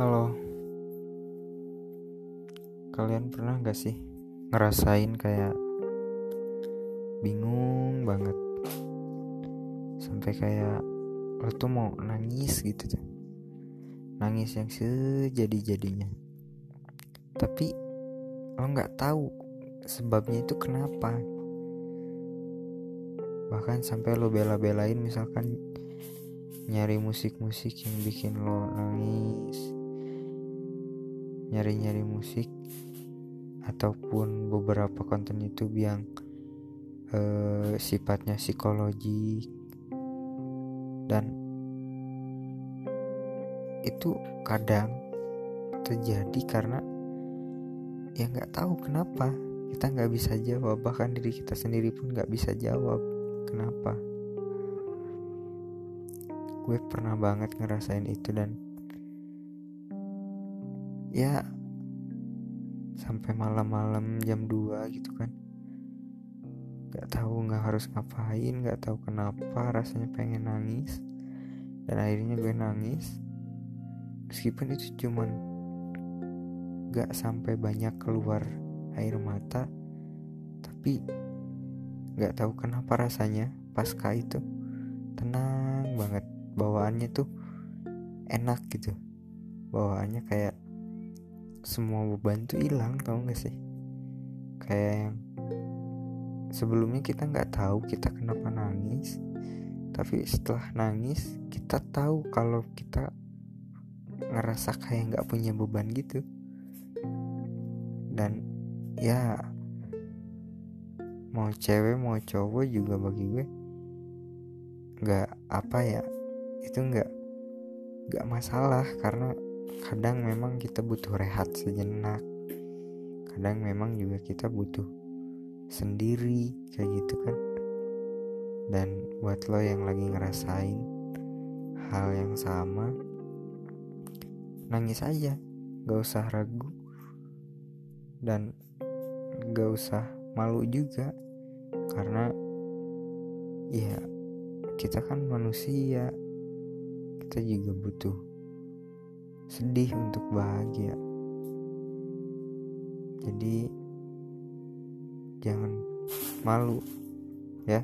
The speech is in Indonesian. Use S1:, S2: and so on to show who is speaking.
S1: Halo. Kalian pernah gak sih ngerasain kayak bingung banget? Sampai kayak lo tuh mau nangis gitu tuh. Nangis yang sejadi-jadinya. Tapi lo gak tahu sebabnya itu kenapa. Bahkan sampai lo bela-belain misalkan nyari musik-musik yang bikin lo nangis nyari-nyari musik ataupun beberapa konten YouTube yang uh, sifatnya psikologi dan itu kadang terjadi karena ya nggak tahu kenapa kita nggak bisa jawab bahkan diri kita sendiri pun nggak bisa jawab kenapa. Gue pernah banget ngerasain itu dan ya sampai malam-malam jam 2 gitu kan. Gak tahu nggak harus ngapain Gak tahu kenapa rasanya pengen nangis. Dan akhirnya gue nangis. Meskipun itu cuman Gak sampai banyak keluar air mata Tapi Gak tahu kenapa rasanya Pasca itu Tenang banget. Bawaannya tuh enak gitu. Bawaannya kayak semua beban tuh hilang tau gak sih? Kayak yang sebelumnya kita nggak tahu kita kenapa nangis tapi setelah nangis kita tahu kalau kita ngerasa kayak nggak punya beban gitu. Dan ya mau cewek mau cowok juga bagi gue nggak apa ya itu nggak nggak masalah karena kadang memang kita butuh rehat sejenak. Kadang memang juga kita butuh sendiri kayak gitu kan. Dan buat lo yang lagi ngerasain hal yang sama nangis aja. Gak usah ragu. Dan gak usah malu juga. Karena ya kita kan manusia. Kita juga butuh sedih untuk bahagia. Jadi jangan malu ya.